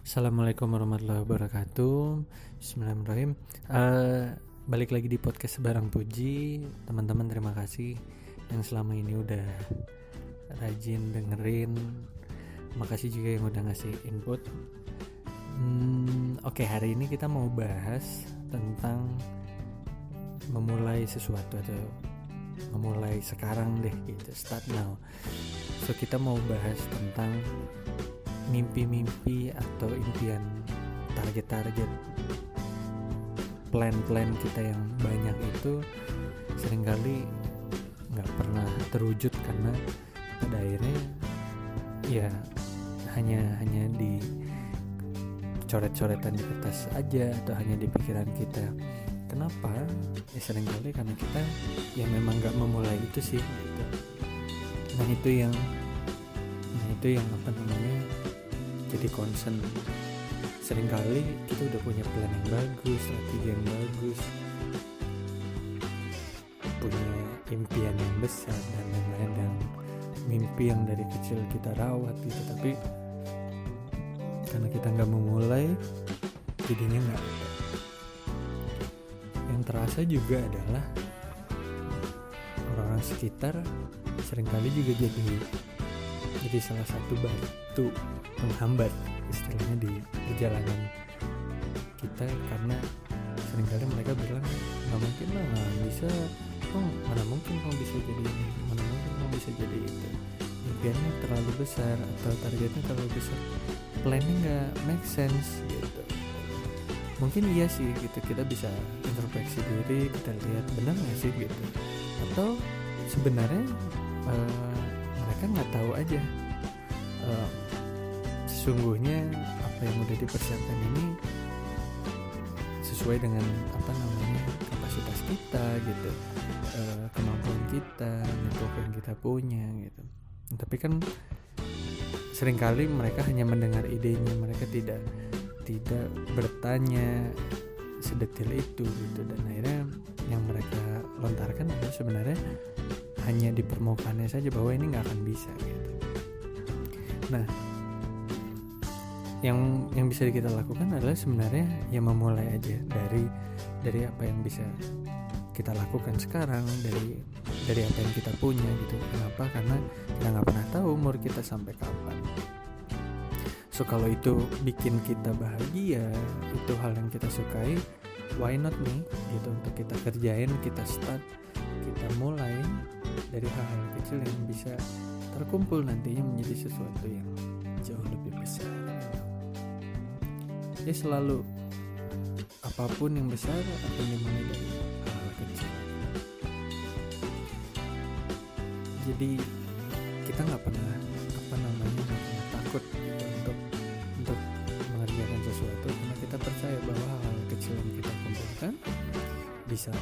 Assalamualaikum warahmatullahi wabarakatuh. Bismillahirrahmanirrahim. Uh, Balik lagi di podcast Sebarang Puji. Teman-teman terima kasih Yang selama ini udah Rajin dengerin. Makasih juga yang udah ngasih input. Hmm, Oke okay, hari ini kita mau bahas Tentang Memulai sesuatu atau Memulai sekarang deh gitu Start now. So kita mau bahas tentang mimpi-mimpi atau impian target-target plan-plan kita yang banyak itu sering kali nggak pernah terwujud karena pada akhirnya ya hanya hanya di coret-coretan di kertas aja atau hanya di pikiran kita kenapa ya sering kali karena kita yang memang nggak memulai itu sih gitu. nah itu yang nah itu yang apa namanya jadi concern. Seringkali kita udah punya plan yang bagus strategi yang bagus punya impian yang besar dan lain-lain dan mimpi yang dari kecil kita rawat gitu. Tapi karena kita nggak memulai jadinya nggak yang terasa juga adalah orang-orang sekitar sering kali juga jadi jadi salah satu batu menghambat istilahnya di perjalanan kita karena sering kali mereka bilang nggak mungkin lah nggak bisa. Oh mana mungkin kamu bisa jadi ini? Mana mungkin kamu bisa jadi itu? Impiannya terlalu besar atau targetnya terlalu besar. Planning nggak make sense gitu. Mungkin iya sih gitu kita bisa introspeksi diri kita lihat benar nggak sih gitu. Atau sebenarnya uh, mereka nggak tahu aja uh, sesungguhnya apa yang udah dipersiapkan ini sesuai dengan apa namanya kapasitas kita gitu e, kemampuan kita network yang kita punya gitu. Tapi kan sering kali mereka hanya mendengar idenya mereka tidak tidak bertanya sedetil itu gitu. Dan akhirnya yang mereka lontarkan adalah sebenarnya hanya di permukaannya saja bahwa ini nggak akan bisa gitu. Nah yang yang bisa kita lakukan adalah sebenarnya ya memulai aja dari dari apa yang bisa kita lakukan sekarang dari dari apa yang kita punya gitu. Kenapa? Karena kita nggak pernah tahu umur kita sampai kapan. So kalau itu bikin kita bahagia itu hal yang kita sukai why not nih? Gitu untuk kita kerjain kita start kita mulai dari hal-hal kecil yang bisa terkumpul nantinya menjadi sesuatu yang jauh lebih besar. Ya selalu apa pun yang besar akan dimulai dari hal kecil. Jadi kita nggak pernah apa namanya takut untuk untuk mengerjakan sesuatu karena kita percaya bahwa hal, -hal kecil yang kita kumpulkan bisa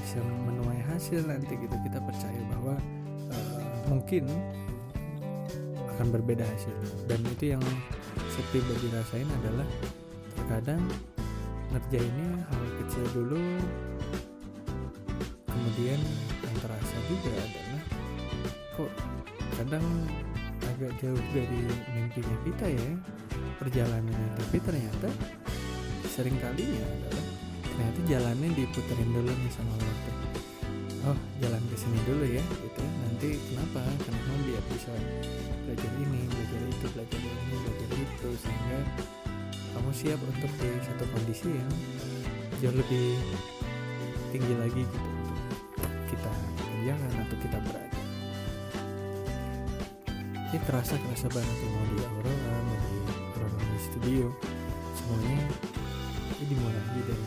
bisa menuai hasil nanti gitu. Kita percaya bahwa uh, mungkin akan berbeda hasilnya dan itu yang saya pribadi rasain adalah terkadang ngerjainnya hal kecil dulu kemudian yang terasa juga adalah kok kadang agak jauh dari mimpinya kita ya perjalanannya. Tapi ternyata sering kalinya adalah ternyata jalannya diputerin dulu nih sama waktu oh jalan ke sini dulu ya gitu nanti kenapa? Kenapa dia bisa belajar ini belajar itu belajar ini belajar itu sehingga kamu siap untuk di satu kondisi yang jauh lebih tinggi lagi gitu kita kerjakan atau kita berada. Ini terasa kerasa banget yang mau di Aurora mau di Aurora di studio. Semuanya ini dimulai dari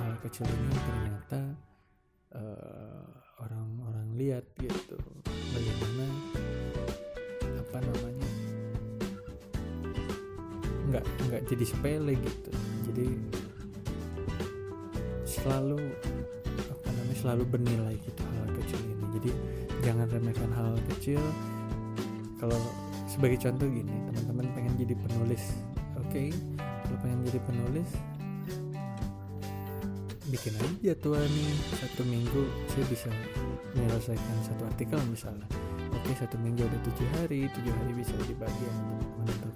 hal kecil ini ternyata uh, orang-orang lihat gitu. Bagaimana apa namanya nggak nggak jadi sepele gitu. Jadi selalu apa namanya selalu bernilai gitu hal, -hal kecil ini. Jadi jangan remehkan hal, -hal kecil. Kalau sebagai contoh gini teman-teman pengen jadi penulis oke? Okay? kalau pengen jadi penulis bikin aja jadwal nih satu minggu saya bisa menyelesaikan satu artikel misalnya. Oke satu minggu ada tujuh hari tujuh hari bisa dibagi untuk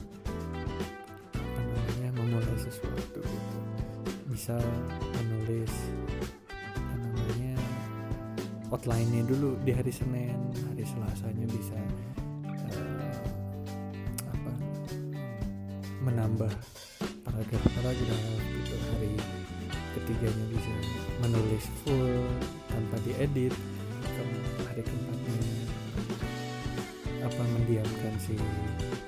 apa namanya memulai sesuatu. Bisa menulis apa namanya outline-nya dulu di hari Senin hari Selasanya bisa uh, apa menambah paragraf paragraf gitu hari ketiganya bisa menulis full tanpa diedit hari keempatnya apa mendiamkan si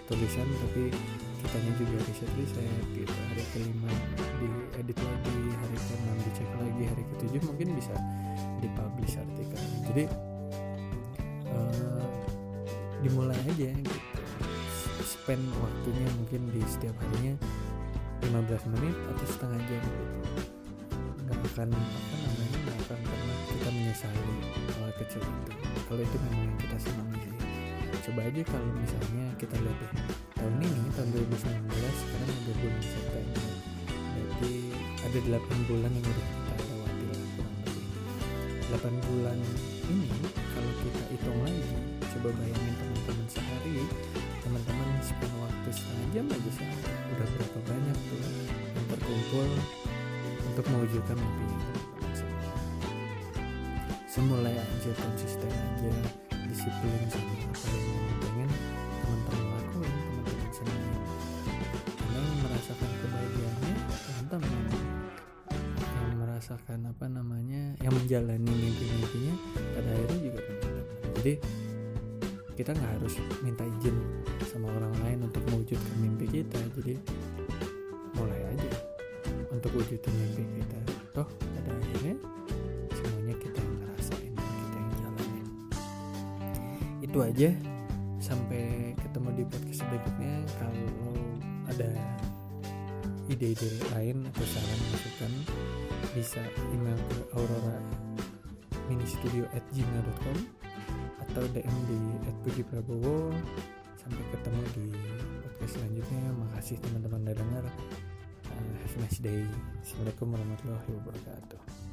tulisan tapi kitanya juga riset riset gitu. Hari kelima diedit lagi hari keenam dicek lagi hari ketujuh mungkin bisa dipublish artikel jadi uh, dimulai aja gitu. Spend waktunya mungkin di setiap harinya 15 menit atau setengah jam gitu akan apa namanya nggak akan pernah kita menyesali hal kecil itu. Kalau itu memang yang kita senangi sih. Coba aja kalau misalnya kita lihat deh tahun ini tahun 2019 sekarang udah bulan September. Berarti ada 8 bulan yang udah kita lewati lah kurang lebih. 8 bulan ini kalau kita hitung lagi coba bayangin teman-teman sehari teman-teman spend waktu setengah jam aja sehari udah berapa banyak tuh yang terkumpul untuk mewujudkan mimpi semulai aja konsisten aja disiplin sama apa yang pengen teman-teman lakuin teman-teman senangin karena yang merasakan kebahagiaannya teman-teman. Yang merasakan apa namanya yang menjalani mimpi-mimpinya pada akhirnya juga teman-teman. Jadi kita nggak harus minta izin sama orang lain untuk mewujudkan mimpi kita. Jadi mulai aja untuk wujudin mimpi kita. Toh pada akhirnya semuanya kita yang ngerasain kita yang jalanin. Itu aja. Sampai ketemu di podcast berikutnya. Kalau ada ide-ide lain atau saran masukan bisa email ke aurora ministudio at gmail.com atau DM di @pujiprabowo sampai ketemu di podcast selanjutnya. Makasih teman-teman udah dengar have a nice day. Assalamualaikum warahmatullahi wabarakatuh